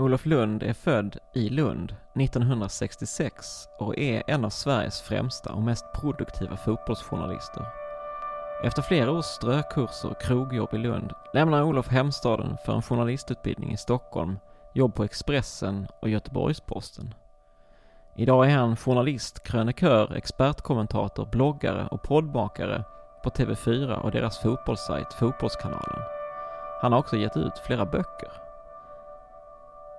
Olof Lund är född i Lund 1966 och är en av Sveriges främsta och mest produktiva fotbollsjournalister. Efter flera års strökurser och krogjobb i Lund lämnar Olof hemstaden för en journalistutbildning i Stockholm, jobb på Expressen och Göteborgs-Posten. Idag är han journalist, krönikör, expertkommentator, bloggare och poddmakare på TV4 och deras fotbollssajt Fotbollskanalen. Han har också gett ut flera böcker.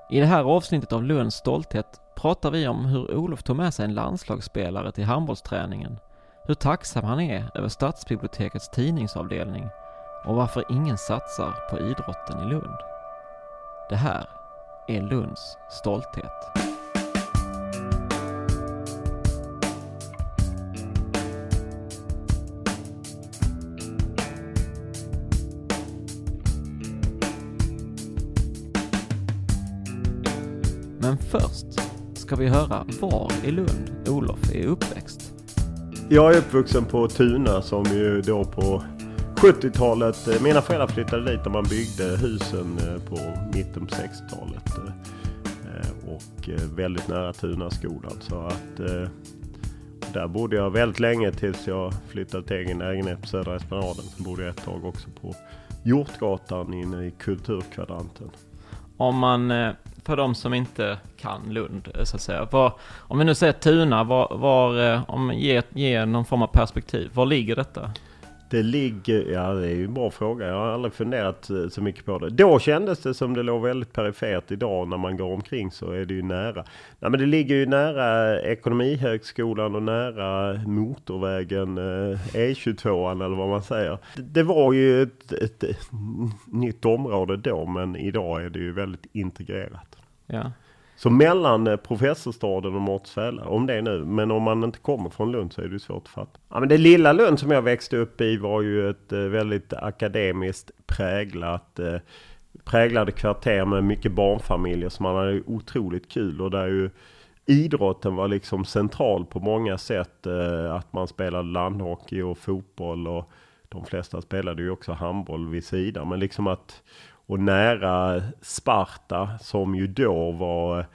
I det här avsnittet av Lunds stolthet pratar vi om hur Olof tog med sig en landslagsspelare till handbollsträningen, hur tacksam han är över stadsbibliotekets tidningsavdelning och varför ingen satsar på idrotten i Lund. Det här är Lunds stolthet. Men först ska vi höra var i Lund Olof är uppväxt. Jag är uppvuxen på Tuna som ju då på 70-talet, eh, mina föräldrar flyttade dit när man byggde husen eh, på mitten på 60-talet. eh, Och väldigt nära Tunaskolan. Så att eh, där bodde jag väldigt länge tills jag flyttade till egen lägenhet på Södra Esplanaden. Sen bodde jag ett tag också på Hjortgatan inne i Kulturkvadranten. Om man, på för de som inte kan Lund eh, så att säga, var, om vi nu säger Tuna, var, var eh, om ge, ge någon form av perspektiv, var ligger detta? Det ligger, ja det är ju en bra fråga. Jag har aldrig funderat eh, så mycket på det. Då kändes det som det låg väldigt perifert. Idag när man går omkring så är det ju nära. Nej men det ligger ju nära Ekonomihögskolan och nära motorvägen eh, e E22 eller vad man säger. Det, var ju ett, ett, ett nytt område då men idag är det ju väldigt integrerat. Ja. Så mellan eh, professorstaden och Mårtsfälla, om det är nu. Men om man inte kommer från Lund så är det svårt att fatta. Ja, men det lilla Lund som jag växte upp i var ju ett eh, väldigt akademiskt präglat eh, präglade kvarter med mycket barnfamiljer som man hade otroligt kul och där ju idrotten var liksom central på många sätt. Att man spelade landhockey och fotboll och de flesta spelade ju också handboll vid sidan. Men liksom att och nära Sparta som ju då var eh,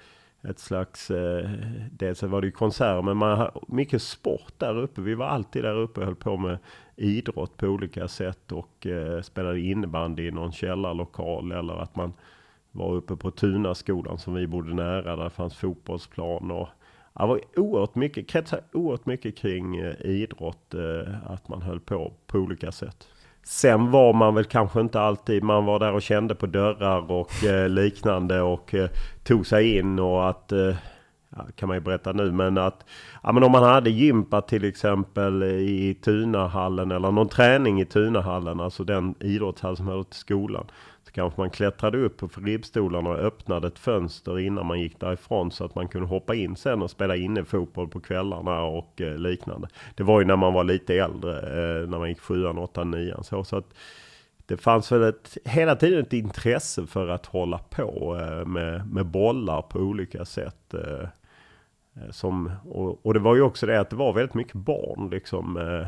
ett slags, eh, dels var det ju konserter men man mycket sport där uppe. Vi var alltid där uppe och höll på med idrott på olika sätt och eh, spelade innebandy i någon källarlokal eller att man var uppe på Tunaskolan som vi bodde nära. Där fanns fotbollsplan och det var oerhört mycket, kretsade oerhört mycket kring eh, idrott. Eh, att man höll på på olika sätt. Sen var man väl kanske inte alltid, man var där och kände på dörrar och eh, liknande och eh, tog sig in och att, eh, kan man ju berätta nu, men att ja, men om man hade gympat till exempel i Tunahallen eller någon träning i Tunahallen, alltså den idrottshall som hörde till skolan. Så kanske man klättrade upp på ribbstolarna och öppnade ett fönster innan man gick därifrån så att man kunde hoppa in sen och spela innefotboll på kvällarna och eh, liknande. Det var ju när man var lite äldre, eh, när man gick sjuan, åttan, nian så. så att, det fanns väl ett, hela tiden ett intresse för att hålla på eh, med, med bollar på olika sätt. Eh, Eh, som, och, och, det var ju också det att det var väldigt mycket barn liksom. Eh,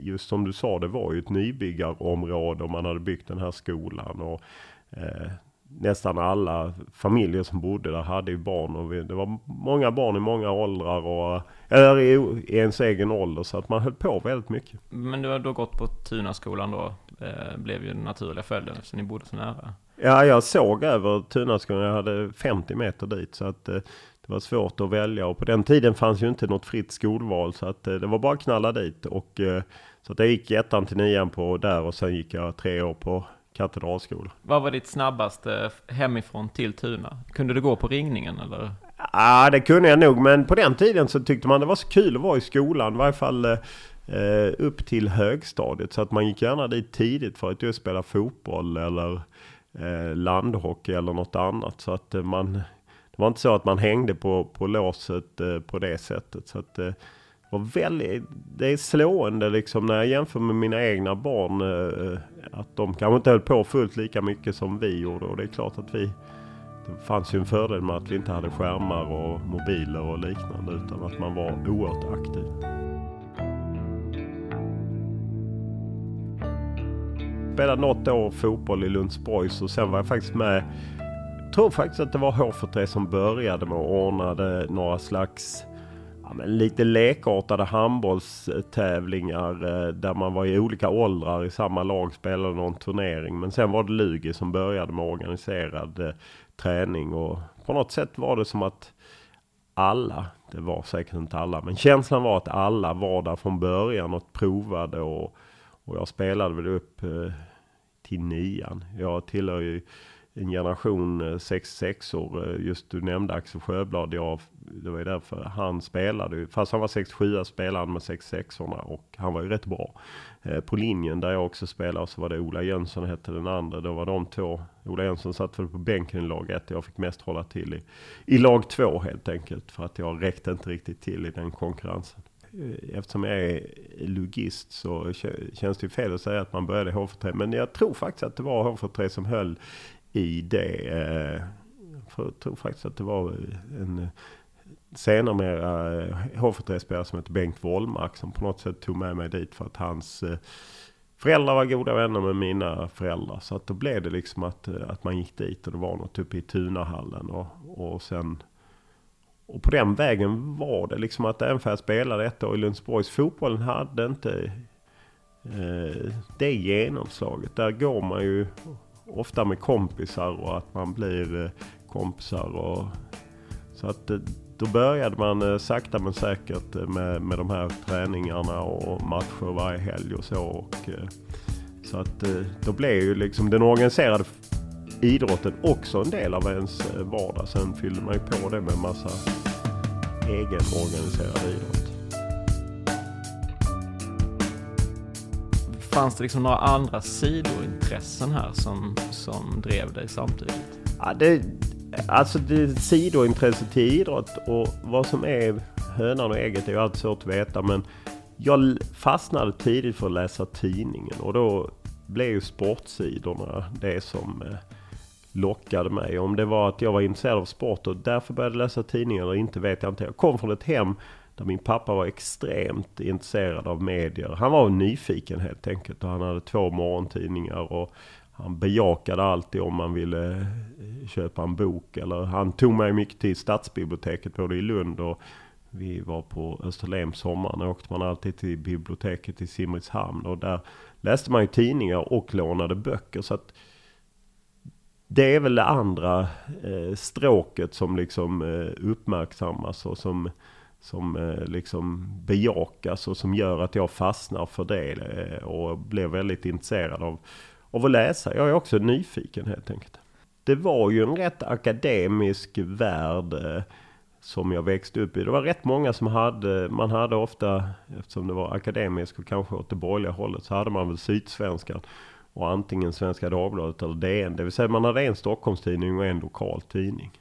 just som du sa, det var ju ett nybyggarområde och man hade byggt den här skolan. Och eh, nästan alla familjer som bodde där hade ju barn. Och vi, det var många barn i många åldrar och eller i, i ens egen ålder. Så att man höll på väldigt mycket. Men du har då gått på Tunaskolan då? Eh, blev ju den naturliga följden eftersom ni bodde så nära. Ja, jag såg över Tunaskolan. Jag hade 50 meter dit. Så att eh, det var svårt att välja och på den tiden fanns ju inte något fritt skolval så att eh, det var bara att knalla dit och eh, så att jag gick ettan till nian på där och sen gick jag tre år på katedralskola. Vad var ditt snabbaste hemifrån till Tuna? Kunde du gå på ringningen eller? Ja, det kunde jag nog, men på den tiden så tyckte man det var så kul att vara i skolan, i varje fall eh, upp till högstadiet. Så att man gick gärna dit tidigt för att just spela fotboll eller eh, landhockey eller något annat. Så att eh, man det var inte så att man hängde på, på låset eh, på det sättet. Så att, eh, var väldigt, det är slående liksom när jag jämför med mina egna barn. Eh, eh, att de kanske inte höll på fullt lika mycket som vi gjorde. Och det är klart att vi det fanns ju en fördel med att vi inte hade skärmar och mobiler och liknande. Utan att man var oerhört aktiv. Spelade något år fotboll i Lundsborgs och sen var jag faktiskt med tror faktiskt att det var H43 som började med att ordna några slags ja, men lite lekartade handbollstävlingar eh, där man var i olika åldrar i samma lag spelade någon turnering. Men sen var det Lugi som började med organiserad eh, träning och på något sätt var det som att alla, det var säkert inte alla, men känslan var att alla var där från början och provade och, och jag spelade väl upp eh, till nian. Jag tillhör ju en generation eh, 66 år. Eh, just du nämnde Axel Sjöblad. Jag, det var ju därför han spelade. Fast han var 67 spelade han med 66 orna och han var ju rätt bra. Eh, på linjen där jag också spelade så var det Ola Jönsson hette den andra. Då var de två. Ola Jönsson satt väl på bänken i lag 1. Jag fick mest hålla till i, i lag 2 helt enkelt. För att jag räckte inte riktigt till i den konkurrensen eftersom jag är logist så känns det ju fel att säga att man började H43. Men jag tror faktiskt att det var H43 som höll i det. Eh, för jag tror faktiskt att det var en senare H43-spelare eh, som hette Bengt Wollmark som på något sätt tog med mig dit för att hans eh, föräldrar var goda vänner med mina föräldrar. Så att då blev det liksom att, att man gick dit och det var något uppe i Tunahallen och, och sen och på den vägen var det liksom att även för jag spelade ett år i Lundsborgs fotbollen hade inte eh, det genomslaget. Där går man ju ofta med kompisar och att man blir eh, kompisar. Och, så att eh, då började man eh, sakta men säkert med, med de här träningarna och matcher varje helg och så. Och, så att då blev ju liksom den organiserade idrotten också en del av ens vardag. Sen fyllde man ju på det med massa egenorganiserad idrott. Fanns det liksom några andra sidointressen här som, som drev dig samtidigt? Ja, det, alltså det sidointresse till idrott och vad som är hönan och ägget är ju alltid svårt att veta. Men jag fastnade tidigt för att läsa tidningen och då blev ju sportsidorna det som eh, lockade mig. Om det var att jag var intresserad av sport och därför började läsa tidningen eller inte vet jag inte. Jag kom från ett hem där min pappa var extremt intresserad av medier. Han var nyfiken helt enkelt och han hade två morgontidningar. Och han bejakade alltid om man ville eh, köpa en bok. Eller han tog mig mycket till stadsbiblioteket både i Lund och vi var på Österlen sommaren. Då åkte man alltid till biblioteket i Simrishamn. Och där läste man ju tidningar och lånade böcker. Så att det är väl det andra eh, stråket som liksom eh, uppmärksammas och som som eh, liksom bejakas och som gör att jag fastnar för det eh, och blir väldigt intresserad av, av att läsa. Jag är också nyfiken helt enkelt. Det var ju en rätt akademisk värld eh, som jag växte upp i. Det var rätt många som hade, man hade ofta, eftersom det var akademiskt och kanske åt det borgerliga hållet, så hade man väl Sydsvenskan och antingen Svenska Dagbladet eller DN. Det vill säga man hade en Stockholmstidning och en lokal tidning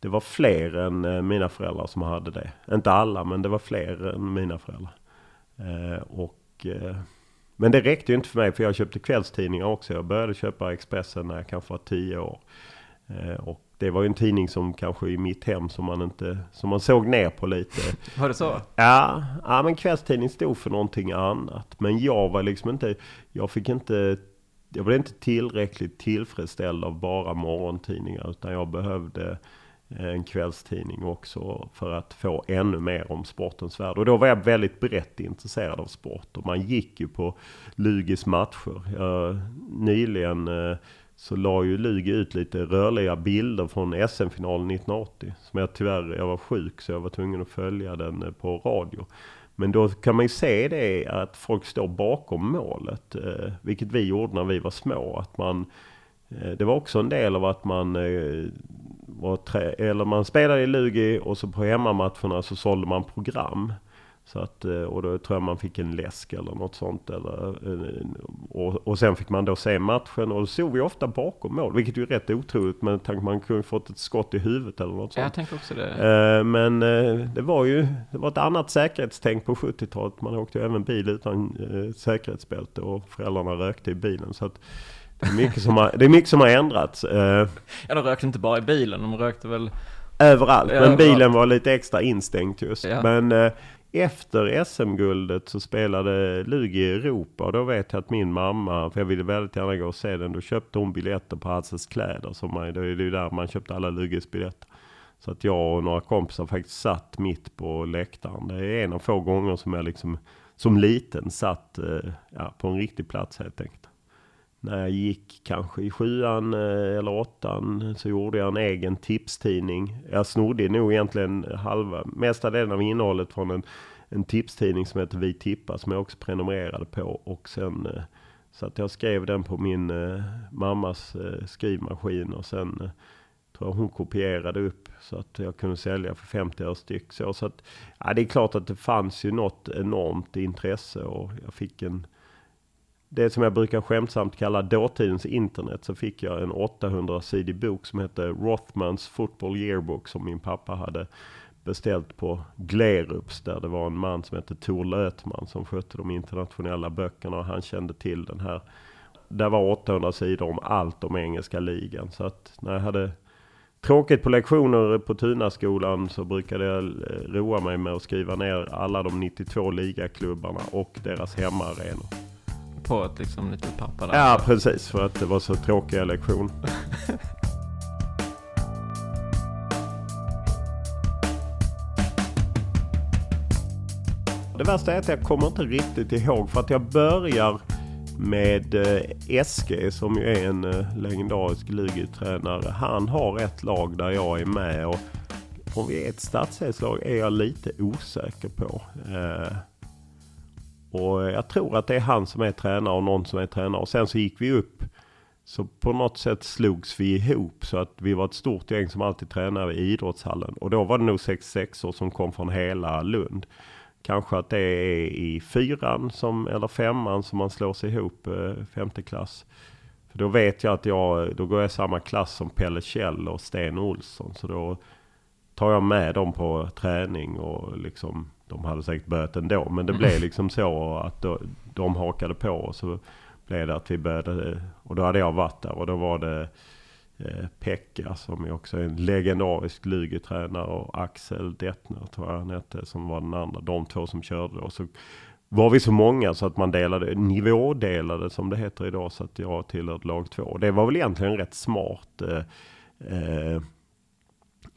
det var fler än eh, mina föräldrar som hade det. Inte alla, men det var fler än mina föräldrar. Eh, och, eh, men det räckte ju inte för mig, för jag köpte kvällstidningar också. Jag började köpa Expressen när jag kanske var tio år. Och det var ju en tidning som kanske i mitt hem som man inte, som man såg ner på lite. Var det så? Ja, ja men kvällstidning stod för någonting annat. Men jag var liksom inte, jag fick inte, jag blev inte tillräckligt tillfredsställd av bara morgontidningar. Utan jag behövde en kvällstidning också för att få ännu mer om sportens värld. Och då var jag väldigt brett intresserad av sport. Och man gick ju på Lugis matcher. Jag, nyligen eh, så la ju Lugi ut lite rörliga bilder från SM-finalen 1980. Som jag tyvärr, jag var sjuk så jag var tvungen att följa den eh, på radio. Men då kan man ju se det att folk står bakom målet. Vilket vi gjorde när vi var små. Att man, det var också en del av att man trä, eller man spelade i Lugi och så på hemmamatcherna så sålde man program. Så att, eh, och då tror jag man fick en läsk eller något sånt. Eller, eh, och, och sen fick man då se matchen och då såg vi ofta bakom mål. Vilket ju är rätt otroligt med tanke man kunde fått ett skott i huvudet eller något sånt. Jag tänker också det. Eh, men det var ju det var ett annat säkerhetstänk på 70-talet. Man åkte ju även bil utan säkerhetsbälte och föräldrarna rökte i bilen. Så att, det är mycket som har, det är mycket som har ändrats. Ja, de rökte inte bara i bilen, de rökte väl... Överallt, men bilen var lite extra instängt just. Ja. Men efter SM-guldet så spelade Lugi i Europa och då vet jag att min mamma, för jag ville väldigt gärna gå och se den, då köpte hon biljetter på Hasses kläder. Som man, det är ju där man köpte alla Lugis biljetter. Så att jag och några kompisar faktiskt satt mitt på läktaren. Det är en av få gånger som jag liksom som liten satt eh, ja, på en riktig plats helt enkelt. När jag gick kanske i sjuan eh, eller åttan så gjorde jag en egen tipstidning. Jag snodde nog egentligen halva, mesta delen av innehållet från en, en tipstidning som heter Vi tippar som jag också prenumererade på. Och sen eh, så att jag skrev den på min eh, mammas skrivmaskin och sen tror jag hon kopierade upp så att jag kunde sälja för 50 öre styck. Så, så att, ja, det är klart att det fanns ju något enormt intresse och jag fick en det som jag brukar skämtsamt kalla dåtidens internet så fick jag en 800-sidig bok som hette Rothmans Football Yearbook som min pappa hade beställt på Glerups där det var en man som hette Tor Lötman som skötte de internationella böckerna och han kände till den här. Där var 800 sidor om allt om engelska ligan så att när jag hade tråkigt på lektioner på Tunaskolan så brukade jag eh, roa mig med att skriva ner alla de 92 ligaklubbarna och deras hemmaarenor på ett liksom litet papper där. Ja, precis. För att det var så tråkiga lektioner. Det värsta är att jag kommer inte riktigt ihåg för att jag börjar med eh, SG som ju är en eh, legendarisk ligatränare. Han har ett lag där jag är med och om vi är ett stadshetslag är jag lite osäker på. Eh, och jag tror att det är han som är tränare och någon som är tränare. Och sen så gick vi upp. Så på något sätt slogs vi ihop så att vi var ett stort gäng som alltid tränade i idrottshallen. Och då var det nog 66 år som kom från hela Lund. Kanske att det är i fyran som, eller femman som man slår sig ihop, eh, femte klass. För då vet jag att jag, då går jag i samma klass som Pelle Kjell och Sten Olsson. Så då tar jag med dem på träning och liksom de hade säkert börjat ändå. Men det blev liksom så att då, de hakade på och så blev det att vi började. Och då hade jag varit där och då var det eh, Pekka som är också en legendarisk lugetränare och Axel Detner, tror jag han hette som var den andra. De två som körde då. Så var vi så många så att man delade, nivådelade som det heter idag så att jag tillhörde lag två. Det var väl egentligen rätt smart. Eh, eh,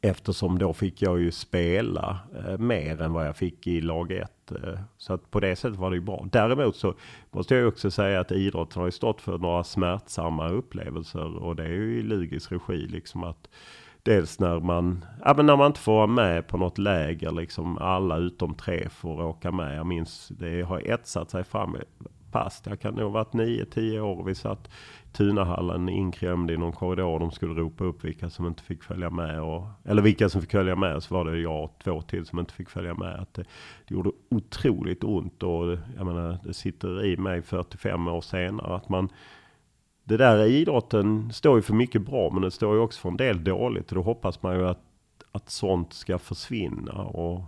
Eftersom då fick jag ju spela eh, mer än vad jag fick i lag 1. Eh, så att på det sättet var det ju bra. Däremot så måste jag också säga att idrotten har ju stått för några smärtsamma upplevelser. Och det är ju i Lugis regi liksom att Dels när man, ja, men när man inte får vara med på något läger, liksom alla utom tre får åka med. Jag minns, det har etsat sig fram pass. Jag kan nog ha varit 9-10 år och vi satt Tunahallen inkrämd i någon korridor. De skulle ropa upp vilka som inte fick följa med. Och, eller vilka som fick följa med. Så var det jag och två till som inte fick följa med. Att det, det gjorde otroligt ont. Och jag menar, det sitter i mig 45 år senare. Att man, det där idrotten står ju för mycket bra. Men det står ju också för en del dåligt. Och då hoppas man ju att, att sånt ska försvinna. Och,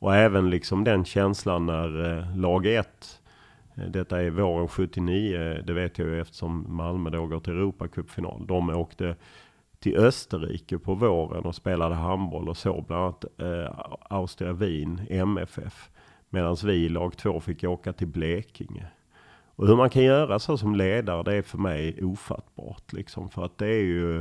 och även liksom den känslan när eh, lag 1 Eh, detta är våren 79, det vet jag ju eftersom Malmö då går till Europacupfinal. De åkte till Österrike på våren och spelade handboll och såg bland annat eh, Austria Wien, MFF. Medan vi i lag två fick åka till Blekinge. Och hur man kan göra så som ledare, det är för mig ofattbart. Liksom, för att det är ju...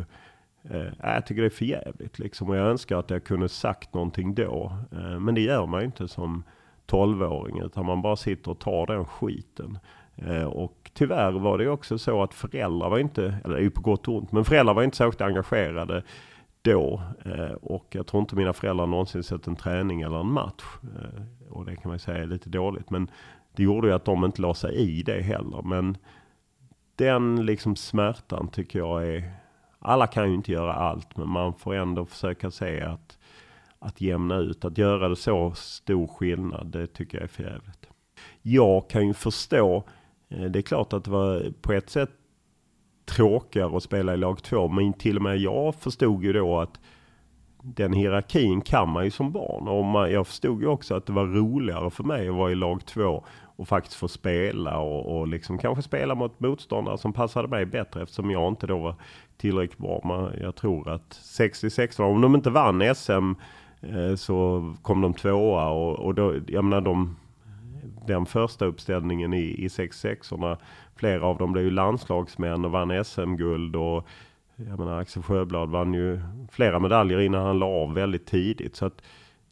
Eh, äh, jag tycker det är för jävligt liksom. Och jag önskar att jag kunde sagt någonting då. Eh, men det gör man ju inte som tolvåring. Utan man bara sitter och tar den skiten. Eh, och tyvärr var det också så att föräldrar var inte, eller det är ju på gott och ont, men föräldrar var inte särskilt engagerade då. Eh, och jag tror inte mina föräldrar någonsin sett en träning eller en match. Eh, och det kan man ju säga är lite dåligt. Men det gjorde ju att de inte la sig i det heller. Men den liksom smärtan tycker jag är... Alla kan ju inte göra allt, men man får ändå försöka se att, att jämna ut. Att göra det så stor skillnad, det tycker jag är förjävligt. Jag kan ju förstå, eh, det är klart att det var på ett sätt tråkigare att spela i lag två. Men till och med jag förstod ju då att den hierarkin kan man ju som barn. Och man, jag förstod ju också att det var roligare för mig att vara i lag två och faktiskt få spela och, och liksom kanske spela mot motståndare som passade mig bättre eftersom jag inte då var tillräckligt bra. Men jag tror att 66 om de inte vann SM Eh, så kom de tvåa och, och då, jag menar de den första uppställningen i, i 66orna. Flera av dem blev ju landslagsmän och vann SM-guld och jag menar Axel Sjöblad vann ju flera medaljer innan han la av väldigt tidigt. Så att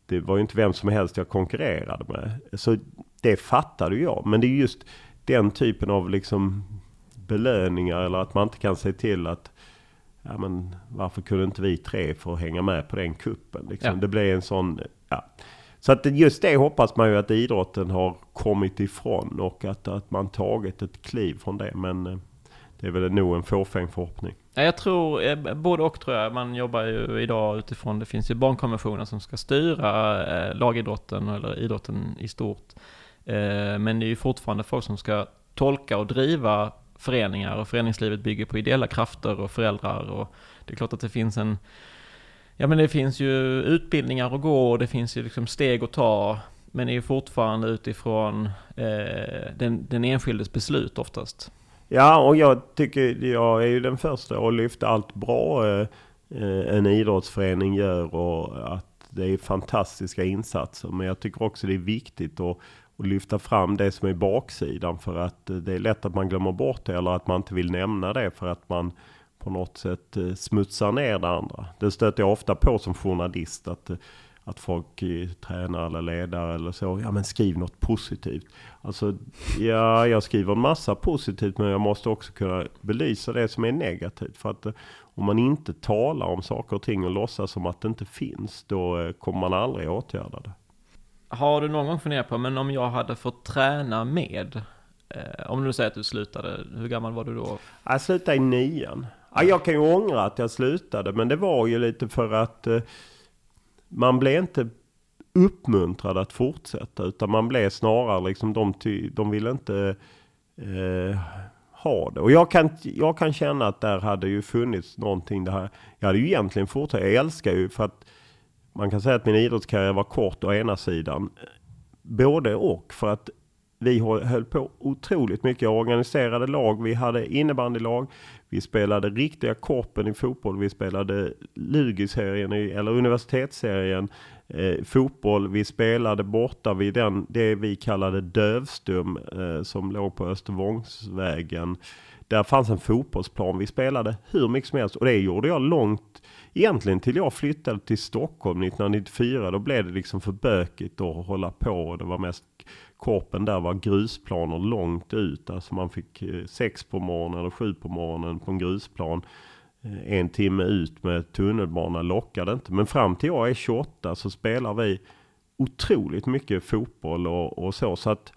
det var ju inte vem som helst jag konkurrerade med. Så det fattade jag. Men det är just den typen av liksom belöningar eller att man inte kan se till att ja men varför kunde inte vi tre få hänga med på den kuppen? Liksom. Ja. Det blev en sån, ja. Så att just det hoppas man ju att idrotten har kommit ifrån och att, att man tagit ett kliv från det. Men eh, det är väl nog en fåfäng förhoppning. Ja, jag tror, eh, både och tror jag. Man jobbar ju idag utifrån, det finns ju barnkonventioner som ska styra eh, lagidrotten eller idrotten i stort. Men det är ju fortfarande folk som ska tolka och driva föreningar och föreningslivet bygger på ideella krafter och föräldrar och det är klart att det finns en Ja men det finns ju utbildningar att gå och det finns ju liksom steg att ta. Men det är ju fortfarande utifrån eh, den, den enskildes beslut oftast. Ja och jag tycker, jag är ju den första att lyfta allt bra eh, eh, en idrottsförening gör och att det är fantastiska insatser. Men jag tycker också det är viktigt att, och lyfta fram det som är baksidan för att eh, det är lätt att man glömmer bort det eller att man inte vill nämna det för att man på något sätt eh, smutsar ner det andra. Det stöter jag ofta på som journalist. Att, eh, att folk, tränare eller ledare eller så, ja men skriv något positivt. Alltså, ja jag skriver en massa positivt men jag måste också kunna belysa det som är negativt. För att om man inte talar om saker och ting och låtsas som att det inte finns, då kommer man aldrig åtgärda det. Har du någon gång funderat på, men om jag hade fått träna med, eh, om du säger att du slutade, hur gammal var du då? Jag slutade i nian. Ja, jag kan ju ångra att jag slutade, men det var ju lite för att eh, man blev inte uppmuntrad att fortsätta, utan man blev snarare liksom de, ty, de ville inte eh, ha det. Och jag kan, jag kan känna att där hade ju funnits någonting. Där, jag hade ju egentligen fortsatt, jag älskar ju för att man kan säga att min idrottskarriär var kort å ena sidan. Både och, för att vi höll på otroligt mycket. organiserade lag, vi hade innebandylag, vi spelade riktiga korpen i fotboll, vi spelade Lugiserien eller universitetsserien eh, fotboll. Vi spelade borta vid den, det vi kallade Dövstum eh, som låg på Östervångsvägen. Där fanns en fotbollsplan. Vi spelade hur mycket som helst och det gjorde jag långt egentligen till jag flyttade till Stockholm 1994. Då blev det liksom för bökigt att hålla på och det var mest korpen där var grusplaner långt ut. Alltså man fick eh, sex på morgonen eller sju på morgonen på en grusplan. Eh, en timme ut med tunnelbana lockade inte. Men fram till jag är 28 så spelar vi otroligt mycket fotboll och, och så. Så att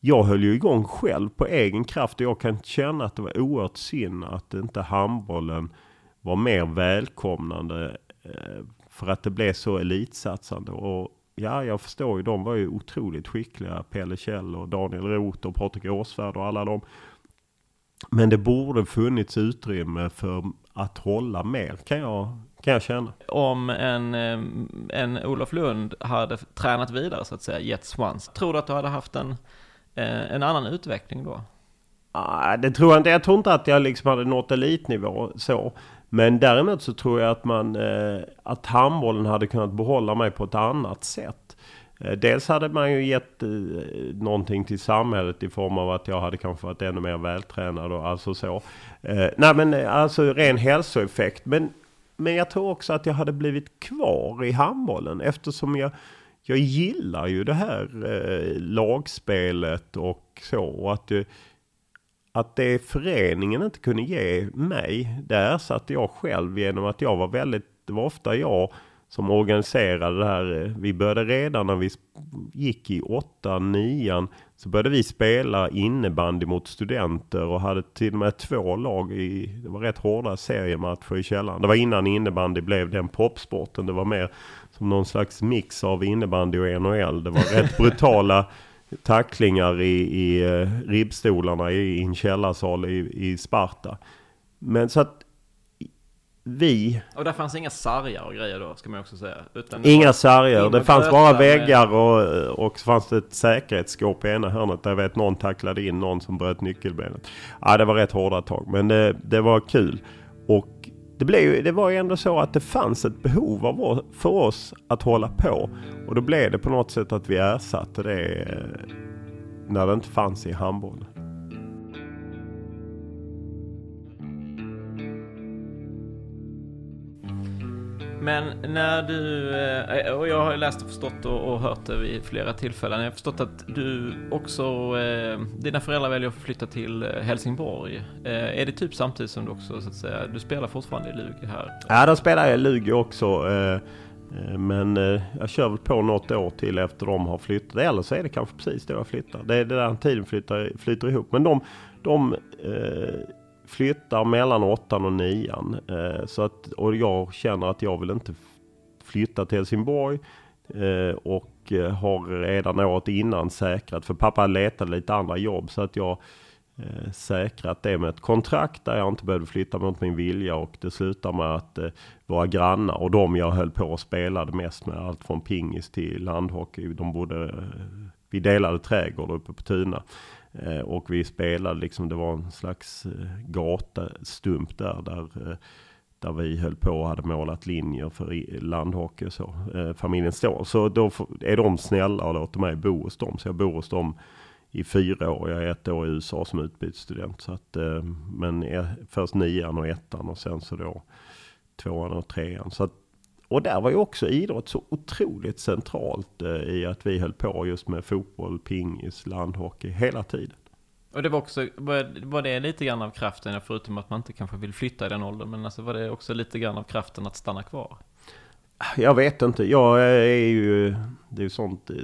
jag höll ju igång själv på egen kraft och jag kan känna att det var oerhört synd att inte handbollen var mer välkomnande eh, för att det blev så elitsatsande. Och ja, jag förstår ju, de var ju otroligt skickliga. Pelle Kjell och Daniel Roth och Patrik Åsvärd och alla de. Men det borde funnits utrymme för att hålla mer kan jag, kan jag känna. Om en, eh, en Olof Lund hade tränat vidare så att säga, gett svans. Tror du att du hade haft en, Eh, en annan utveckling då? Ah, det tror jag inte. Jag tror inte att jag liksom hade nått elitnivå så. Men däremot så tror jag att man eh, att handbollen hade kunnat behålla mig på ett annat sätt. Eh, dels hade man ju gett eh, någonting till samhället i form av att jag hade kanske varit ännu mer vältränad och alltså så. Eh, nej men eh, alltså ren hälsoeffekt. Men, men jag tror också att jag hade blivit kvar i handbollen eftersom jag jag gillar ju det här eh, lagspelet och så. Och att, det, att det föreningen inte kunde ge mig, det ersatte jag själv genom att jag var väldigt, det var ofta jag som organiserade det här. Vi började redan när vi gick i åtta, nian så började vi spela innebandy mot studenter och hade till och med två lag i, det var rätt hårda seriematcher i källaren. Det var innan innebandy blev den popsporten. Det var mer som någon slags mix av innebandy och NHL. Det var rätt brutala tacklingar i, i uh, ribbstolarna i, i en källarsal i, i Sparta. Men så att vi... Och där fanns inga sargar och grejer då, ska man också säga. Utan inga sargar. Det fanns bara väggar och, och så fanns det ett säkerhetsskåp i ena hörnet. Där jag vet någon tacklade in någon som bröt nyckelbenet. Ja, det var rätt hårda tag. Men det, det var kul. Och det, blev, det var ju ändå så att det fanns ett behov av, för oss att hålla på. Och då blev det på något sätt att vi ersatte det eh, när det inte fanns i handbollen. Men när du, eh, och jag har läst och förstått och, hört det vid flera tillfällen. Jag har förstått att du också, eh, dina föräldrar väljer att flytta till eh, Helsingborg. Är det typ samtidigt som du också så att säga, du spelar fortfarande i Lugi här? Ja, då spelar jag i Lugi också. Men jag kör väl på något år till efter de har flyttat. Eller så är det kanske precis då jag flyttar. Det är den tiden flyttar, flyter ihop. Men de, de flyttar mellan åttan och nian. Eh, så att, och jag känner att jag vill inte flytta till Helsingborg. Eh, och eh, har redan året innan säkrat, för pappa letade lite andra jobb. Så att jag eh, säkrat det med ett kontrakt där jag inte behövde flytta mot min vilja. Och det slutar med att eh, våra grannar och de jag höll på och spelade mest med. Allt från pingis till landhockey. De bodde, eh, vi delade trädgård uppe på Tuna. Eh, och vi spelade liksom, det var en slags eh, gatastump där. Där, eh, där vi höll på och hade målat linjer för landhockey och så. familjen står. Så då är de snälla och låter mig bo hos dem. Så jag bor hos dem i fyra år. Jag är ett år i USA som utbytesstudent. Så att, men först nian och ettan och sen så då tvåan och trean. Så att och där var ju också idrott så otroligt centralt eh, i att vi höll på just med fotboll, pingis, landhockey hela tiden. Och det var också, var det lite grann av kraften, förutom att man inte kanske vill flytta i den åldern, men alltså var det också lite grann av kraften att stanna kvar? Jag vet inte, jag är ju, det är ju sånt, eh,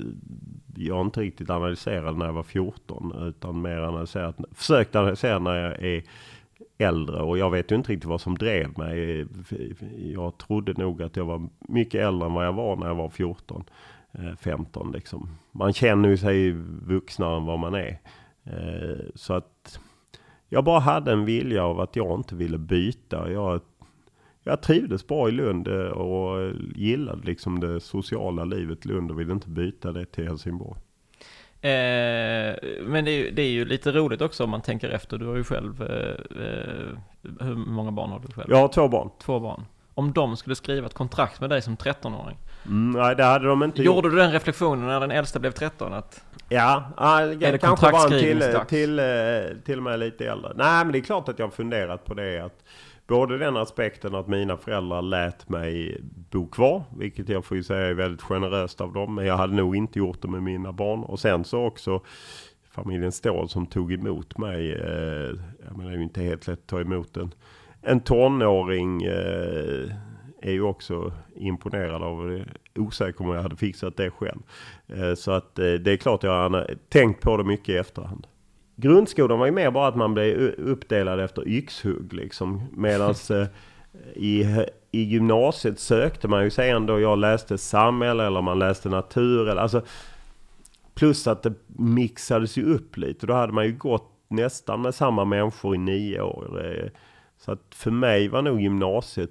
jag har inte riktigt analyserat när jag var 14, utan mer analyserat, försökt analysera när jag är äldre och jag vet ju inte riktigt vad som drev mig. Jag trodde nog att jag var mycket äldre än vad jag var när jag var 14, 15 eh, liksom. Man känner ju sig vuxnare än vad man är. Eh, så att jag bara hade en vilja av att jag inte ville byta. Jag, jag trivdes bra i Lund eh, och gillade liksom det sociala livet i Lund och ville inte byta det till Helsingborg. Eh, men det är, ju, det är, ju, lite roligt också om man tänker efter. Du har ju själv, eh, eh, hur många barn har du själv? Jag har två barn. Två barn. Om de skulle skriva ett kontrakt med dig som 13-åring? Mm, nej, det hade de inte Gjorde gjort. du den reflektionen när den äldsta blev 13? Att ja, äh, kanske var till, till, eh, till och med lite äldre. Nej, men det är klart att jag har funderat på det. att Både den aspekten att mina föräldrar lät mig bo kvar, vilket jag får ju säga är väldigt generöst av dem. Men jag hade nog inte gjort det med mina barn. Och sen så också familjen Ståhl som tog emot mig. Eh, jag menar det är ju inte helt lätt att ta emot en, en tonåring. Eh, är ju också imponerad av det. Osäker om jag hade fixat det själv. Eh, så att eh, det är klart jag har tänkt på det mycket i efterhand. Grundskolan var ju mer bara att man blev uppdelad efter yxhugg liksom. Medan eh, i, i gymnasiet sökte man ju sig ändå. Jag läste samhälle eller man läste natur. Eller, alltså, plus att det mixades ju upp lite. Då hade man ju gått nästan med samma människor i nio år. Eh, så att för mig var nog gymnasiet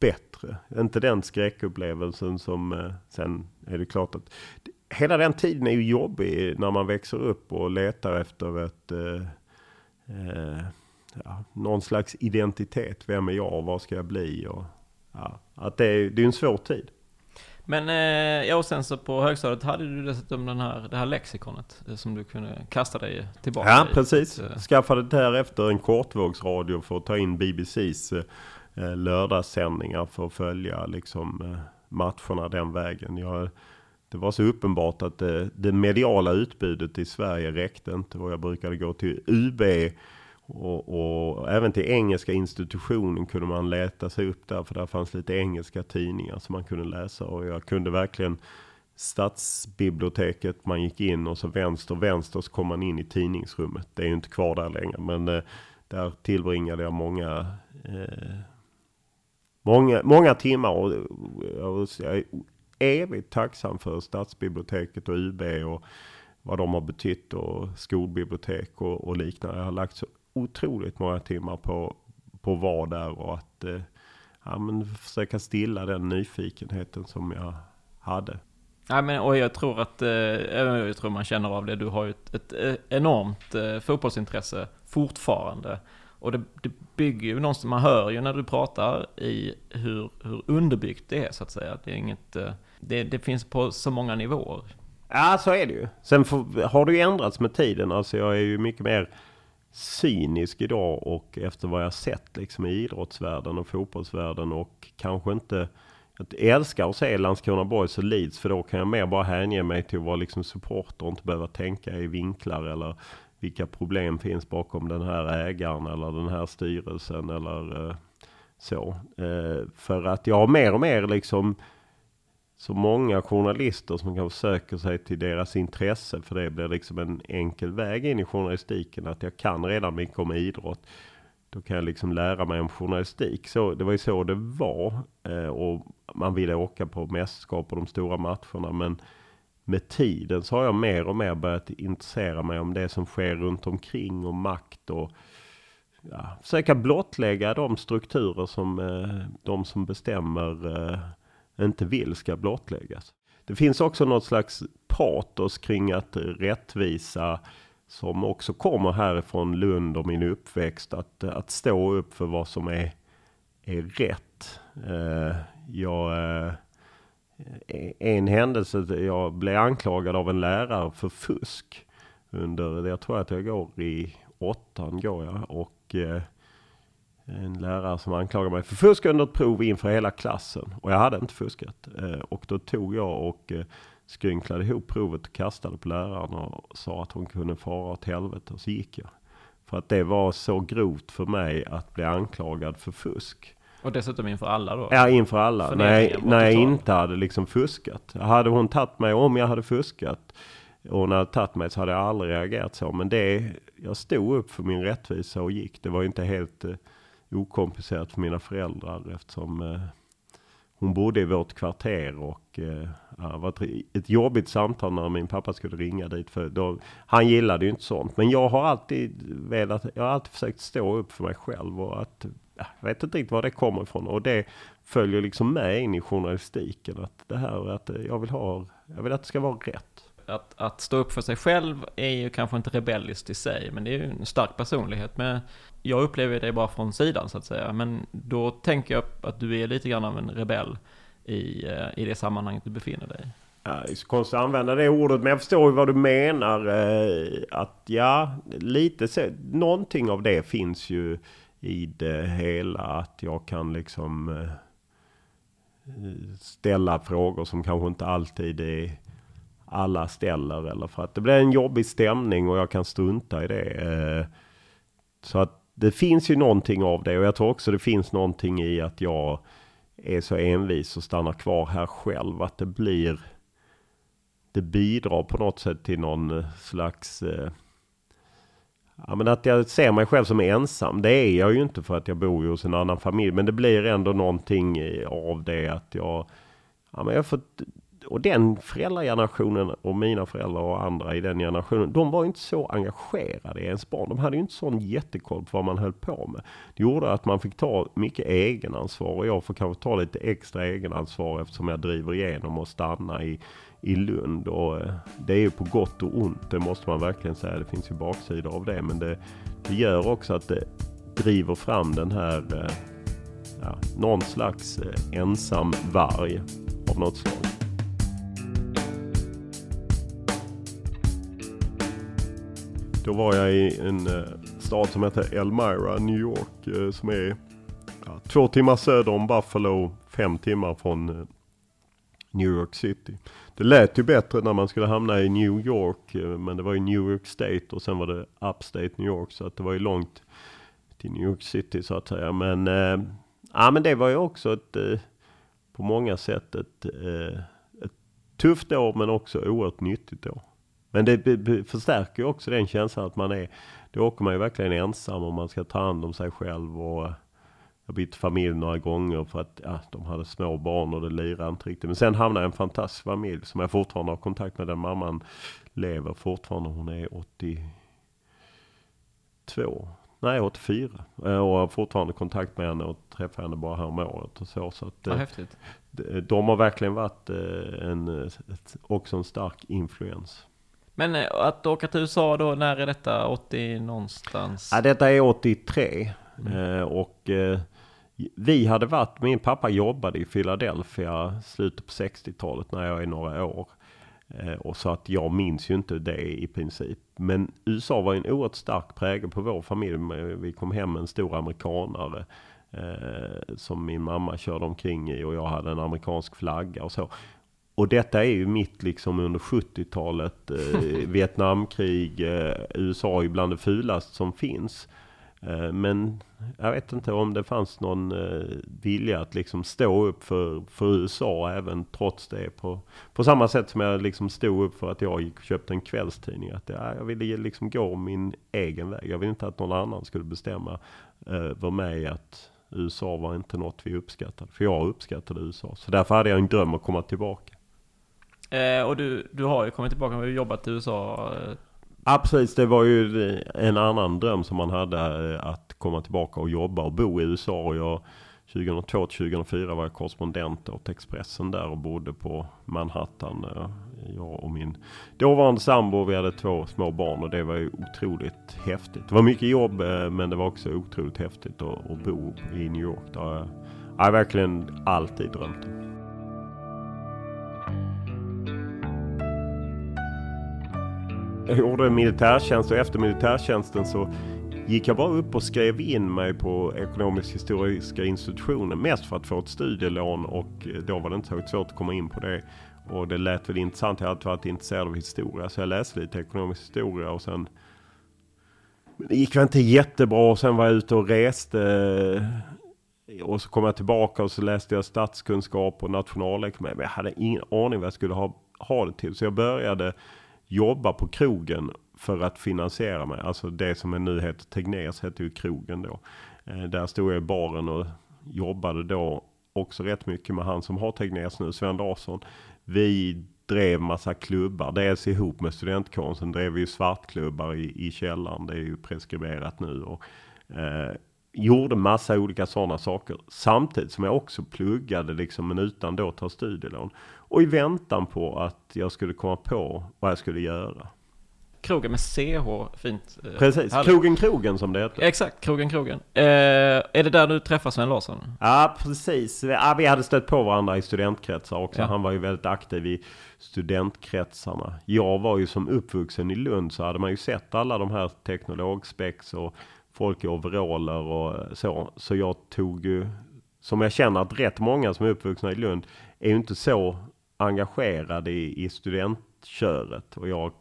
bättre. Inte den skräckupplevelsen som eh, sen är det klart att hela den tiden är ju jobbig när man växer upp och letar efter ett, eh, eh, ja, någon slags identitet. Vem är jag? Vad ska jag bli? Och, ja, att det, är, det är en svår tid. Men eh, ja, och sen så på högstadiet hade du dessutom den här, det här lexikonet eh, som du kunde kasta dig tillbaka Ja, i. precis. Skaffade därefter en kortvågsradio för att ta in BBCs eh, lördagssändningar för att följa liksom matcherna den vägen. Jag, det var så uppenbart att det, det mediala utbudet i Sverige räckte inte och jag brukade gå till UB och, och, även till engelska institutionen kunde man leta sig upp där för där fanns lite engelska tidningar som man kunde läsa och jag kunde verkligen stadsbiblioteket, man gick in och så vänster, vänster så kom man in i tidningsrummet. Det är ju inte kvar där längre men eh, där tillbringade jag många eh, många, många timmar och, jag är evigt tacksam för stadsbiblioteket och UB och vad de har betytt och skolbibliotek och, och liknande. Jag har lagt så otroligt många timmar på, på att vara där och att eh, ja, men försöka stilla den nyfikenheten som jag hade. Ja, men, och jag tror att, eh, jag tror man känner av det, du har ju ett, ett enormt eh, fotbollsintresse fortfarande. Och det, det bygger ju någonstans, man hör ju när du pratar i hur, hur underbyggt det är så att säga. Det är inget, eh, det, det finns på så många nivåer. Ja, så är det ju. Sen får, har det ju ändrats med tiden. Alltså jag är ju mycket mer cynisk idag och efter vad jag sett liksom i idrottsvärlden och fotbollsvärlden och kanske inte jag älskar att se Landskrona Boys och Leeds för då kan jag mer bara hänge mig till att vara liksom supporter och inte behöva tänka i vinklar eller vilka problem finns bakom den här ägaren eller den här styrelsen eller eh, så. Eh, för att jag har mer och mer liksom så många journalister som kanske söker sig till deras intresse. För det blir liksom en enkel väg in i journalistiken. Att jag kan redan mycket om idrott. Då kan jag liksom lära mig om journalistik. Så, det var ju så det var. Eh, och man ville åka på mästerskap och de stora matcherna. Men med tiden så har jag mer och mer börjat intressera mig om det som sker runt omkring och makt och ja, försöka blottlägga de strukturer som eh, de som bestämmer eh, inte vill ska blottläggas. Det finns också något slags patos kring att rättvisa som också kommer härifrån Lund och min uppväxt. Att, att stå upp för vad som är, är rätt. Eh, jag, eh, en händelse, jag blev anklagad av en lärare för fusk. Under, jag tror att jag går i åttan går jag. Och eh, en lärare som anklagade mig för fusk under ett prov inför hela klassen. Och jag hade inte fuskat. Eh, och då tog jag och eh, skrynklade ihop provet och kastade på läraren och sa att hon kunde fara åt helvete. Och så gick jag. För att det var så grovt för mig att bli anklagad för fusk. Och dessutom inför alla då? Ja, inför alla. När jag, när jag inte hade liksom fuskat. Hade hon tagit mig om jag hade fuskat och hon hade tagit mig så hade jag aldrig reagerat så. Men det, jag stod upp för min rättvisa och gick. Det var ju inte helt eh, okomplicerat för mina föräldrar eftersom eh, hon bodde i vårt kvarter och eh, det var ett, jobbigt samtal när min pappa skulle ringa dit. För då, han gillade ju inte sånt. Men jag har alltid velat, jag har alltid försökt stå upp för mig själv och att jag vet inte riktigt var det kommer ifrån. Och det följer liksom med in i journalistiken. Att det här att jag vill ha, jag vill att det ska vara rätt. Att, att stå upp för sig själv är ju kanske inte rebelliskt i sig, men det är ju en stark personlighet. Men jag upplever det bara från sidan så att säga. Men då tänker jag att du är lite grann av en rebell i, eh, i det sammanhanget du befinner dig. Ja, det är så konstigt att använda det ordet, men jag förstår ju vad du menar. Eh, att ja, lite så, någonting av det finns ju i det hela. Att jag kan liksom eh, ställa frågor som kanske inte alltid är alla ställer. Eller för att det blir en jobbig stämning och jag kan strunta i det. Eh, så att det finns ju någonting av det och jag tror också det finns någonting i att jag är så envis och stannar kvar här själv. Att det blir det bidrar på något sätt till någon slags... Eh, ja, men att jag ser mig själv som ensam. Det är jag ju inte för att jag bor ju hos en annan familj. Men det blir ändå någonting av det att jag... Ja, men jag får och den föräldragenerationen och mina föräldrar och andra i den generationen, de var inte så engagerade i ens barn. De hade ju inte sån jättekoll på vad man höll på med. Det gjorde att man fick ta mycket egenansvar och jag får kanske ta lite extra egenansvar eftersom jag driver igenom och stanna i, i Lund. Och eh, det är ju på gott och ont, det måste man verkligen säga. Det finns ju baksidor av det, men det, det gör också att det driver fram den här eh, ja, någon slags eh, ensam varg av något slag. Då var jag i en eh, stad som heter Elmira, New York, eh, som är ja, två timmar söder om Buffalo, fem timmar från eh, New York City. Det lät ju bättre när man skulle hamna i New York, eh, men det var ju New York State och sen var det Upstate New York, så att det var ju långt till New York City så att säga. Men, äh, ja, men det var ju också ett, eh, på många sätt ett, ett tufft år, men också oerhört nyttigt år. Men det förstärker ju också den känslan att man är, då åker man ju verkligen ensam och man ska ta hand om sig själv och jag bytt familj några gånger för att ja, de hade små barn och det lirade inte riktigt. Men sen hamnade jag i en fantastisk familj som jag fortfarande har kontakt med. Den mamman lever fortfarande. Hon är 82. Nej, 84. Och har fortfarande kontakt med henne och träffar henne bara här om året och så. så att, Vad häftigt. De, har verkligen varit en, ett, också en stark influens. Men eh, att åka till USA då, när är detta? 80 någonstans? Ja, detta är 83. Mm. Eh, och eh, vi hade varit, min pappa jobbade i Philadelphia slutet på 60-talet när jag är några år. Och så att jag minns ju inte det i princip. Men USA var en oerhört stark prägel på vår familj. Vi kom hem med en stor amerikanare. Eh, som min mamma körde omkring i och jag hade en amerikansk flagga och så. Och detta är ju mitt liksom under 70-talet. Eh, Vietnamkrig, eh, USA är bland det fulaste som finns. Eh, men jag vet inte om det fanns någon eh, vilja att liksom stå upp för, för USA även trots det. På, på samma sätt som jag liksom stod upp för att jag gick och köpte en kvällstidning. Att ja, jag ville liksom gå min egen väg. Jag ville inte att någon annan skulle bestämma eh, över mig att USA var inte något vi uppskattade. För jag uppskattade USA. Så därför hade jag en dröm att komma tillbaka. Eh, och du, du har ju kommit tillbaka och jobbat i USA eh. Ja precis, det var ju en annan dröm som man hade eh, att komma tillbaka och jobba och bo i USA. Och jag, 2002 2004 var jag korrespondent åt Expressen där och bodde på Manhattan. Eh, jag och min dåvarande sambo, vi hade två små barn och det var ju otroligt häftigt. Det var mycket jobb men det var också otroligt häftigt att, att bo i New York. Det har jag verkligen alltid drömt om. Jag gjorde militärtjänst och efter militärtjänsten så gick jag bara upp och skrev in mig på ekonomisk historiska institutionen. Mest för att få ett studielån och eh, då var det inte så svårt att komma in på det. Och det lät väl intressant. Jag hade varit intresserad av historia så jag läste lite ekonomisk historia och sen Men det gick väl inte jättebra och sen var jag ute och reste. Eh, och så kom jag tillbaka och så läste jag statskunskap och nationalekonomi. Men jag hade ingen aning vad jag skulle ha, ha det till. Så jag började jobba på krogen för att finansiera mig. Alltså det som är nu heter Tegnérs hette ju krogen då. Eh, där stod jag i baren och jobbade då också rätt mycket med han som har Tegnérs nu, Sven Larsson. Vi drev massa klubbar. Dels ihop med studentkonsten drev vi ju svartklubbar i, i källaren. Det är ju preskriberat nu. Och, eh, gjorde massa olika sådana saker. Samtidigt som jag också pluggade liksom, men utan då ta studielån. Och i väntan på att jag skulle komma på vad jag skulle göra. Krogen med CH, fint. Eh, Precis, härligt. Krogen Krogen som det heter. Exakt, Krogen Krogen. Eh, är det där du träffar Sven Larsson? Ja, precis. Ja, vi hade stött på varandra i studentkretsar också. Ja. Han var ju väldigt aktiv i studentkretsarna. Jag var ju som uppvuxen i Lund så hade man ju sett alla de här teknologspex och folk i overaller och så. Så jag tog ju, som jag känner att rätt många som är uppvuxna i Lund är ju inte så engagerade i, i studentköret. Och jag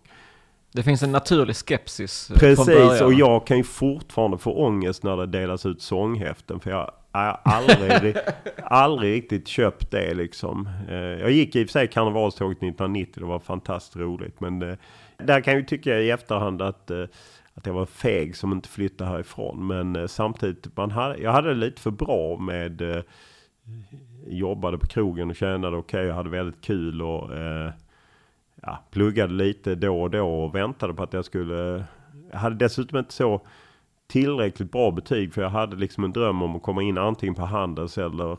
det finns en naturlig skepsis eh, Precis, och jag kan ju fortfarande få ångest när det delas ut sånghäften. För jag har aldrig, aldrig riktigt köpt det liksom. Eh, jag gick i och för sig karnevalståget 1990, det var fantastiskt roligt. Men det, eh, där kan jag ju tycka i efterhand att, att jag var feg som inte flyttade härifrån. Men samtidigt, man hade, jag hade det lite för bra med jobbade på krogen och tjänade okej. Okay, och hade väldigt kul och eh, ja, pluggade lite då och då och väntade på att jag skulle... Jag hade dessutom inte så tillräckligt bra betyg för jag hade liksom en dröm om att komma in antingen på Handels eller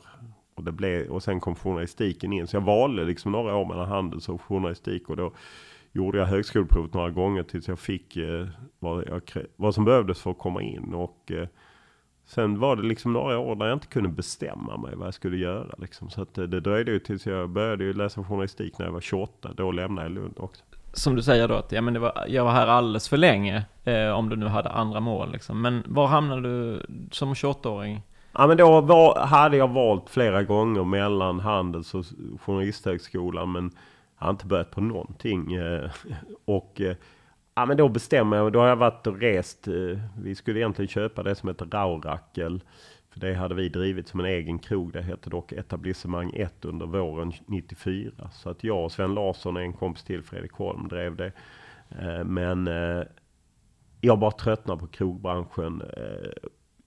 och, det blev, och sen kom journalistiken in. Så jag valde liksom några år mellan Handels och journalistik och då gjorde jag högskoleprovet några gånger tills jag fick eh, vad, jag, vad som behövdes för att komma in. Och eh, sen var det liksom några år där jag inte kunde bestämma mig vad jag skulle göra. Liksom. Så att det, det dröjde ju tills jag började ju läsa journalistik när jag var 28. Då lämnade jag Lund också. Som du säger då att ja, men det var, jag var här alldeles för länge. Eh, om du nu hade andra mål liksom. Men var hamnade du som 28-åring? Ja men då var, hade jag valt flera gånger mellan Handels och Journalisthögskolan. Men jag har inte börjat på någonting. Eh, och eh, ja, men då bestämmer jag. Då har jag varit och rest. Eh, vi skulle egentligen köpa det som heter Raurakel. För det hade vi drivit som en egen krog. Det hette dock Etablissemang 1 under våren 94. Så att jag och Sven Larsson och en kompis till, Fredrik Holm, drev det. Eh, men eh, jag bara tröttnade på krogbranschen.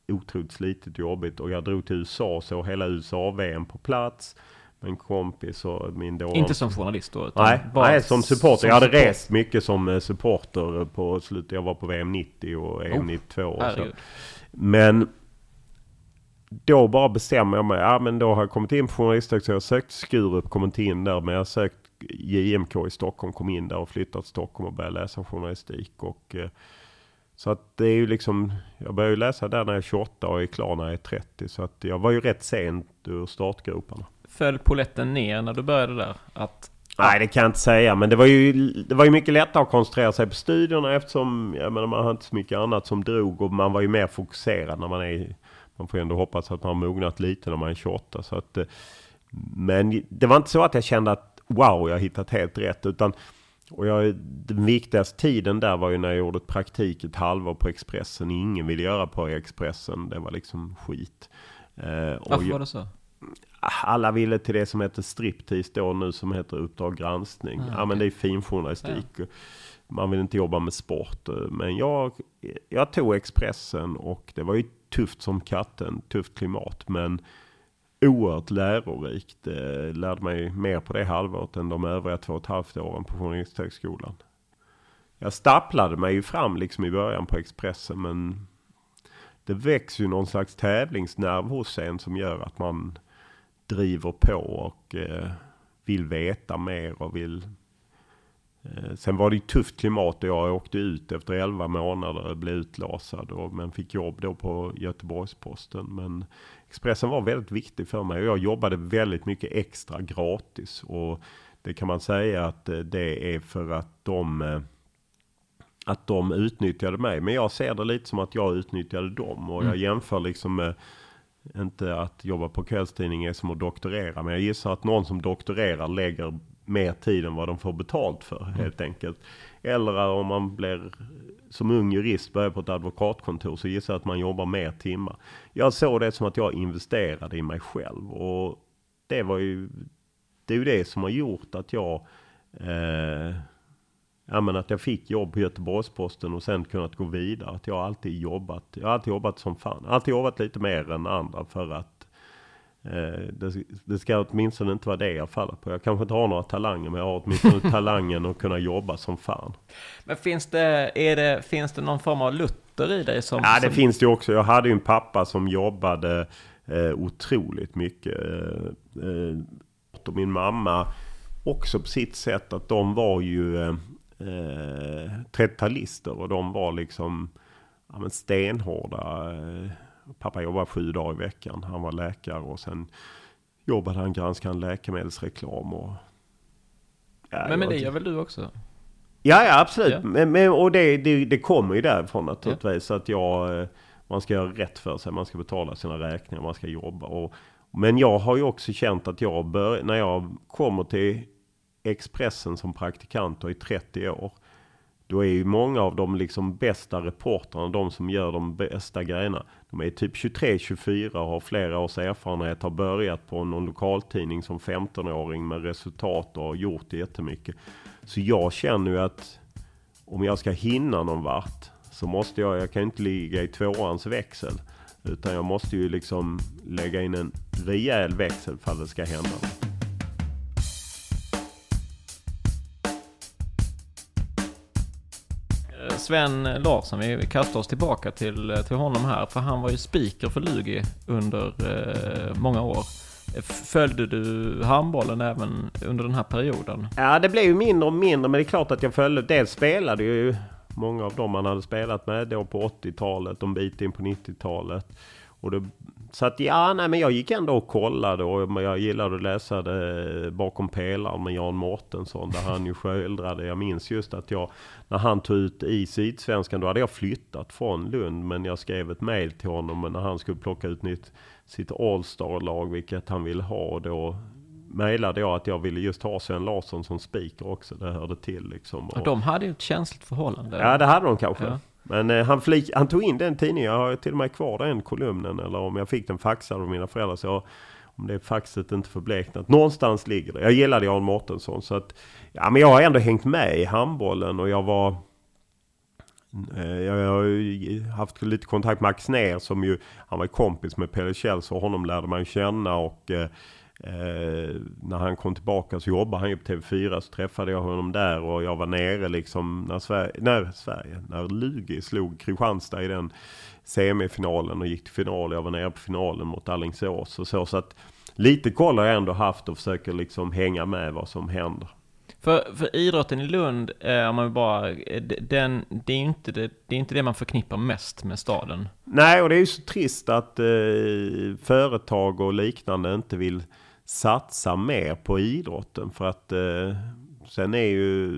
Otroligt slitigt och jobbigt. Och jag drog till USA, och såg hela USA-VM på plats en kompis och min då... Inte som journalist då? Nej, nej, som supporter. Som jag hade support. rest mycket som eh, supporter på slutet. Jag var på VM 90 och EM oh, 92 och så. Men då bara bestämmer jag mig. Ja men då har jag kommit in på journalisthögskolan. Jag har sökt Skurup, kommit in där. Men jag har sökt JMK i Stockholm, kom in där och flyttat till Stockholm och började läsa journalistik. Och, eh, så att det är ju liksom, jag började läsa där när jag är 28 och är klar när jag är 30. Så att jag var ju rätt sent ur startgroparna föll poletten ner när du började där? Att, Nej, det kan jag inte säga. Men det var ju, det var ju mycket lättare att koncentrera sig på studierna eftersom jag menar, man har inte så mycket annat som drog. Och man var ju mer fokuserad när man är... Man får ju ändå hoppas att man har mognat lite när man är 28. Så att, eh, men det var inte så att jag kände att wow, jag har hittat helt rätt. Utan, och jag, den viktigaste tiden där var ju när jag gjorde ett praktik ett halvår på Expressen. Ingen ville göra på Expressen. Det var liksom skit. Eh, Varför var det så? Alla ville till det som heter striptease då nu som heter Uppdrag granskning. Mm, ja men det är finjournalistik. Ja. Man vill inte jobba med sport. Men jag, jag tog Expressen och det var ju tufft som katten. Tufft klimat. Men oerhört lärorikt. lärde mig mer på det halvåret än de övriga två och ett halvt åren på Journalisthögskolan. Jag stapplade mig ju fram liksom i början på Expressen men det växer ju någon slags tävlingsnerv hos en som gör att man driver på och eh, vill veta mer och vill... Eh, sen var det ju tufft klimat och jag åkte ut efter 11 månader och blev utlasad. Och, men fick jobb då på Göteborgs-Posten. Men Expressen var väldigt viktig för mig och jag jobbade väldigt mycket extra gratis. Och det kan man säga att eh, det är för att de eh, att de utnyttjade mig. Men jag ser det lite som att jag utnyttjade dem. Och jag mm. jämför liksom med inte att jobba på kvällstidning är som att doktorera. Men jag gissar att någon som doktorerar lägger mer tid än vad de får betalt för mm. helt enkelt. Eller om man blir som ung jurist börjar på ett advokatkontor så gissar jag att man jobbar mer timmar. Jag såg det som att jag investerade i mig själv. Och det var ju, det är ju det som har gjort att jag eh, ja, men att jag fick jobb på Göteborgs-Posten och sen kunnat gå vidare. Att jag alltid jobbat. Jag har alltid jobbat som fan. Alltid jobbat lite mer än andra för att eh, det, det ska åtminstone inte vara det jag faller på. Jag kanske inte har några talanger men jag har åtminstone talangen att kunna jobba som fan. Men finns det, är det, finns det någon form av Luther i dig? Som, ja det som... finns det också. Jag hade ju en pappa som jobbade eh, otroligt mycket. Eh, eh, och min mamma också på sitt sätt att de var ju eh, eh, 30-talister och de var liksom ja, men stenhårda. Eh, pappa jobbade sju dagar i veckan. Han var läkare och sen jobbade han granskande läkemedelsreklam. Och, ja, men, men det gör väl du också? Ja, ja absolut. Ja. Men, men, och det, det, det kommer ju därifrån naturligtvis. Ja. Att jag, eh, man ska göra rätt för sig. Man ska betala sina räkningar. Man ska jobba. Och, men jag har ju också känt att jag bör, när jag kommer till Expressen som praktikant och i 30 år. Då är ju många av de liksom bästa reportrarna, de som gör de bästa grejerna. De är typ 23-24 och har flera års erfarenhet. Har börjat på någon lokaltidning som 15-åring med resultat och har gjort jättemycket. Så jag känner ju att om jag ska hinna någon vart så måste jag, jag kan inte ligga i tvåans växel. Utan jag måste ju liksom lägga in en rejäl växel för att det ska hända. något. Sven Larsson, vi kastar oss tillbaka till, till honom här. För han var ju speaker för Lugi under eh, många år. Följde du handbollen även under den här perioden? Ja, det blev ju mindre och mindre. Men det är klart att jag följde. Dels spelade ju många av dem man hade spelat med då på 80-talet, en bit in på 90-talet. Och det, så att ja, nej men jag gick ändå och kollade och jag gillade att läsa det bakom pelaren med Jan Mårtensson där han ju skildrade. Jag minns just att jag, när han tog ut i Sydsvenskan, då hade jag flyttat från Lund. Men jag skrev ett mail till honom när han skulle plocka ut nytt, sitt All-star-lag, vilket han ville ha. Då mejlade jag att jag ville just ha Sven Larsson som speaker också. Det hörde till liksom. Och, de hade ju ett känsligt förhållande. Ja, det hade de kanske. Ja. Men eh, han, flik, han tog in den tidningen. Jag har till och med kvar den kolumnen. Eller om jag fick den faxad av mina föräldrar. Så jag, om det faxet inte förbleknat. Någonstans ligger det. Jag gillade Jan Mårtensson. Så att, ja, men jag har ändå hängt med i handbollen. Och jag var... Eh, jag har haft lite kontakt med Axner som ju... Han var kompis med Pelle Kjell och honom lärde man känna. och eh, eh, när han kom tillbaka så jobbade han ju på TV4 så träffade jag honom där och jag var nere liksom när Sverige, när, Sverige, när Lugi slog Kristianstad i den semifinalen och gick till final. Jag var nere på finalen mot Alingsås och så. Så att lite koll har jag ändå haft och försöker liksom hänga med vad som händer. För, för idrotten i Lund, eh, om man bara, eh, den, det, är inte det, det är inte det man förknippar mest med staden. Nej, och det är ju så trist att eh, företag och liknande inte vill satsa mer på idrotten. För att eh, sen är ju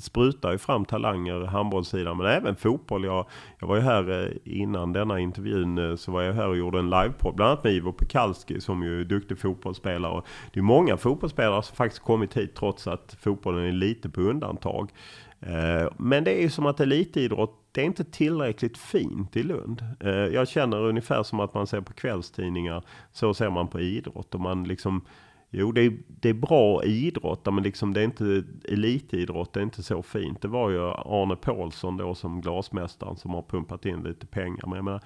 sprutar ju fram talanger handbollssidan men även fotboll. Jag, jag var ju här eh, innan denna intervjun eh, så var jag här och gjorde en livepodd bland annat med Ivo Pekalski som ju är duktig fotbollsspelare. det är många fotbollsspelare som faktiskt kommit hit trots att fotbollen är lite på undantag. Eh, men det är ju som att elitidrott, det är inte tillräckligt fint i Lund. Eh, jag känner ungefär som att man ser på kvällstidningar, så ser man på idrott. Och man liksom, jo det är, det är bra idrott, men liksom det är inte elitidrott, det är inte så fint. Det var ju Arne Paulsson då som glasmästaren som har pumpat in lite pengar. Men jag menar,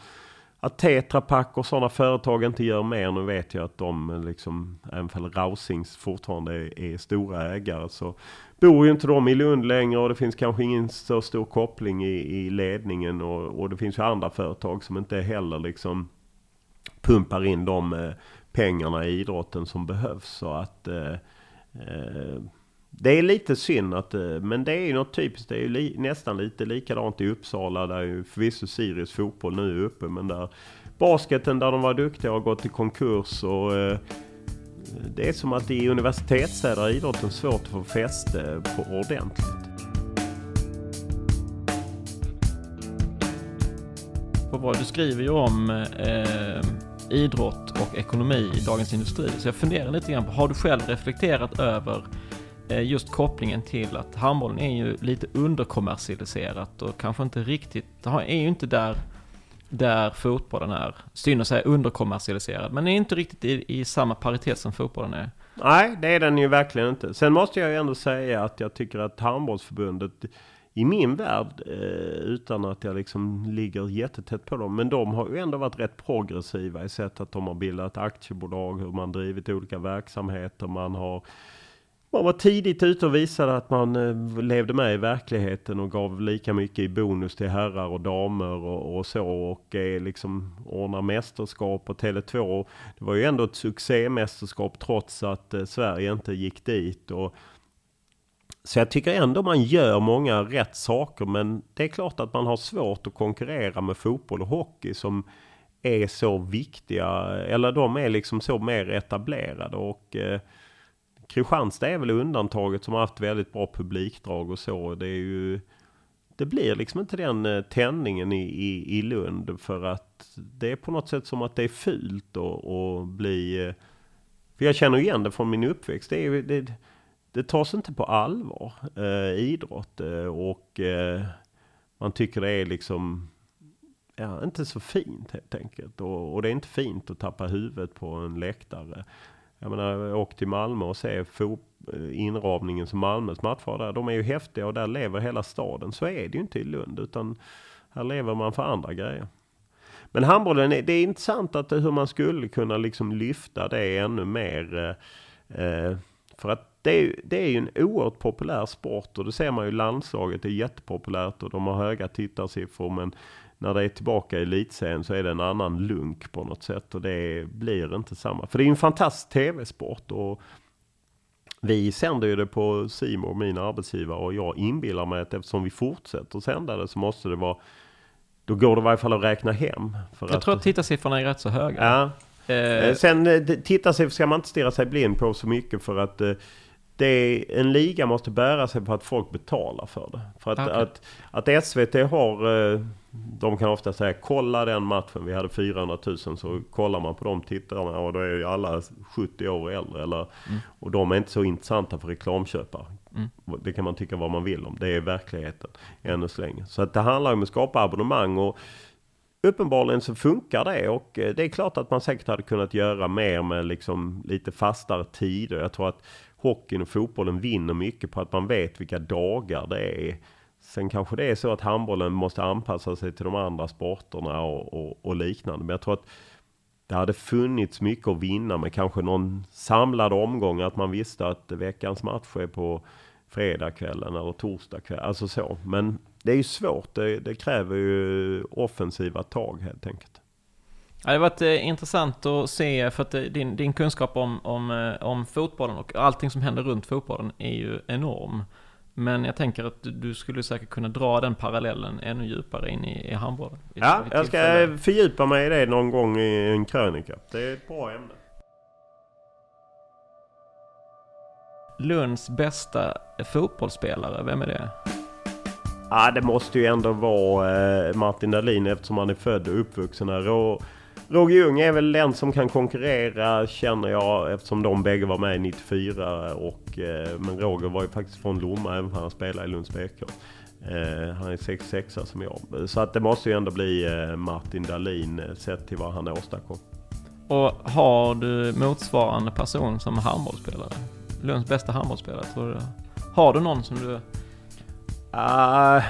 att Tetra Pak och sådana företag inte gör mer. Nu vet jag att de liksom, även om Rausings fortfarande är, är, stora ägare så bor ju inte de i Lund längre och det finns kanske ingen så stor koppling i, i ledningen och, och det finns ju andra företag som inte heller liksom pumpar in de eh, pengarna i idrotten som behövs. Så att eh, eh, det är lite synd att, eh, men det är ju något typiskt. Det är ju li, nästan lite likadant i Uppsala där ju förvisso Sirius fotboll nu är uppe. Men där basketen där de var duktiga har gått i konkurs och eh, det är som att i universitetsstäder är idrotten svårt att få fäste på ordentligt. Du skriver ju om eh, idrott och ekonomi i Dagens Industri. Så jag funderar lite grann på, har du själv reflekterat över Eh, just kopplingen till att handbollen är ju lite underkommersialiserat och kanske inte riktigt, är ju inte där, där fotbollen är. Synd att säga underkommersialiserad, men är inte riktigt i, i samma paritet som fotbollen är. Nej, det är den ju verkligen inte. Sen måste jag ju ändå säga att jag tycker att handbollsförbundet i min värld, eh, utan att jag liksom ligger jättetätt på dem, men de har ju ändå varit rätt progressiva i sätt att de har bildat aktiebolag, hur man drivit olika verksamheter, man har man var tidigt ute och visade att man eh, levde med i verkligheten och gav lika mycket i bonus till herrar och damer och, och så. Och eh, liksom ordnar mästerskap och Tele2. Det var ju ändå ett succémästerskap trots att eh, Sverige inte gick dit. Och, så jag tycker ändå man gör många rätt saker. Men det är klart att man har svårt att konkurrera med fotboll och hockey som är så viktiga. Eller de är liksom så mer etablerade. och eh, Kristianstad är väl undantaget som har haft väldigt bra publikdrag och så. Det är ju... Det blir liksom inte den eh, tändningen i, i, i Lund för att det är på något sätt som att det är fult att bli... Eh, för jag känner igen det från min uppväxt. Det, är, det, det tas inte på allvar, eh, idrott. Eh, och eh, man tycker det är liksom ja, inte så fint helt enkelt. Och, och, det är inte fint att tappa huvudet på en läktare. Jag menar, åk till Malmö och se inramningen som Malmös matcher där. De är ju häftiga och där lever hela staden. Så är det ju inte i Lund utan här lever man för andra grejer. Men handbollen, är, det är intressant att hur man skulle kunna liksom lyfta det ännu mer. Eh, eh för att det är, det är ju en oerhört populär sport och det ser man ju landslaget är jättepopulärt och de har höga tittarsiffror men när det är tillbaka i elitserien så är det en annan lunk på något sätt och det blir inte samma. För det är en fantastisk tv-sport och vi sänder ju det på Simor, min arbetsgivare och jag inbillar mig att eftersom vi fortsätter sända det så måste det vara då går det i varje fall att räkna hem. jag att, tror att tittarsiffrorna är rätt så höga. Ja. Eh. eh sen eh, tittarsiffror ska man inte stirra sig blind på så mycket för att eh, det är, en liga måste bära sig på att folk betalar för det. För att, okay. att, att SVT har, de kan ofta säga kolla den matchen, vi hade 400 000 så kollar man på de tittarna och då är ju alla 70 år äldre. Eller, mm. Och de är inte så intressanta för reklamköpare. Mm. Det kan man tycka vad man vill om, det är verkligheten ännu så länge. Så att det handlar om att skapa abonnemang och Uppenbarligen så funkar det och eh, det är klart att man säkert hade kunnat göra mer med liksom lite fastare tider. Jag tror att hockeyn och fotbollen vinner mycket på att man vet vilka dagar det är. Sen kanske det är så att handbollen måste anpassa sig till de andra sporterna och, och, och liknande. Men jag tror att det hade funnits mycket att vinna med kanske någon samlad omgång. Att man visste att veckans match är på fredagskvällen eller torsdagskvällen. Alltså så. Men det är ju svårt. Det, det kräver ju offensiva tag helt enkelt. Ja, det har varit eh, intressant att se, för att eh, din, din kunskap om, om, eh, om fotbollen och allting som händer runt fotbollen är ju enorm. Men jag tänker att du skulle säkert kunna dra den parallellen ännu djupare in i, i handbollen. Ja, jag ska fördjupa mig i det någon gång i en krönika. Det är ett bra ämne. Lunds bästa fotbollsspelare, vem är det? Ja, det måste ju ändå vara Martin Dahlin eftersom han är född och uppvuxen här. Och Roger Ljung är väl den som kan konkurrera känner jag eftersom de bägge var med 94 och eh, men Roger var ju faktiskt från Lomma även om han spelade i Lunds BK. Eh, han är 66 som jag. Så att det måste ju ändå bli eh, Martin Dahlin sett till vad han åstadkom. Och har du motsvarande person som handbollsspelare? Lunds bästa handbollsspelare tror du? Har du någon som du... Uh,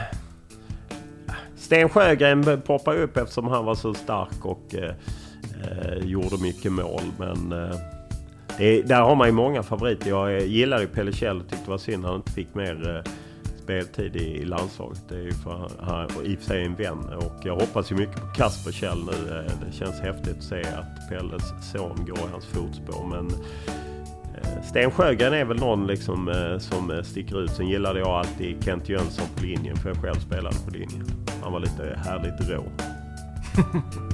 Sten Sjögren poppar upp eftersom han var så stark och eh gjorde mycket mål. Men eh, det, där har man ju många favoriter. Jag eh, gillar ju Pelle Kjell och tyckte det var synd att han inte fick mer eh, speltid i, i landslaget. Det är ju för han i och för sig en vän och jag hoppas ju mycket på Kasper Kjell nu. Eh, det känns häftigt att se att Pelles son går i hans fotspår. Men Sten Sjögren är väl någon liksom, som sticker ut. Sen gillade jag alltid Kent Jönsson på linjen för jag själv spelade på linjen. Han var lite härligt rå.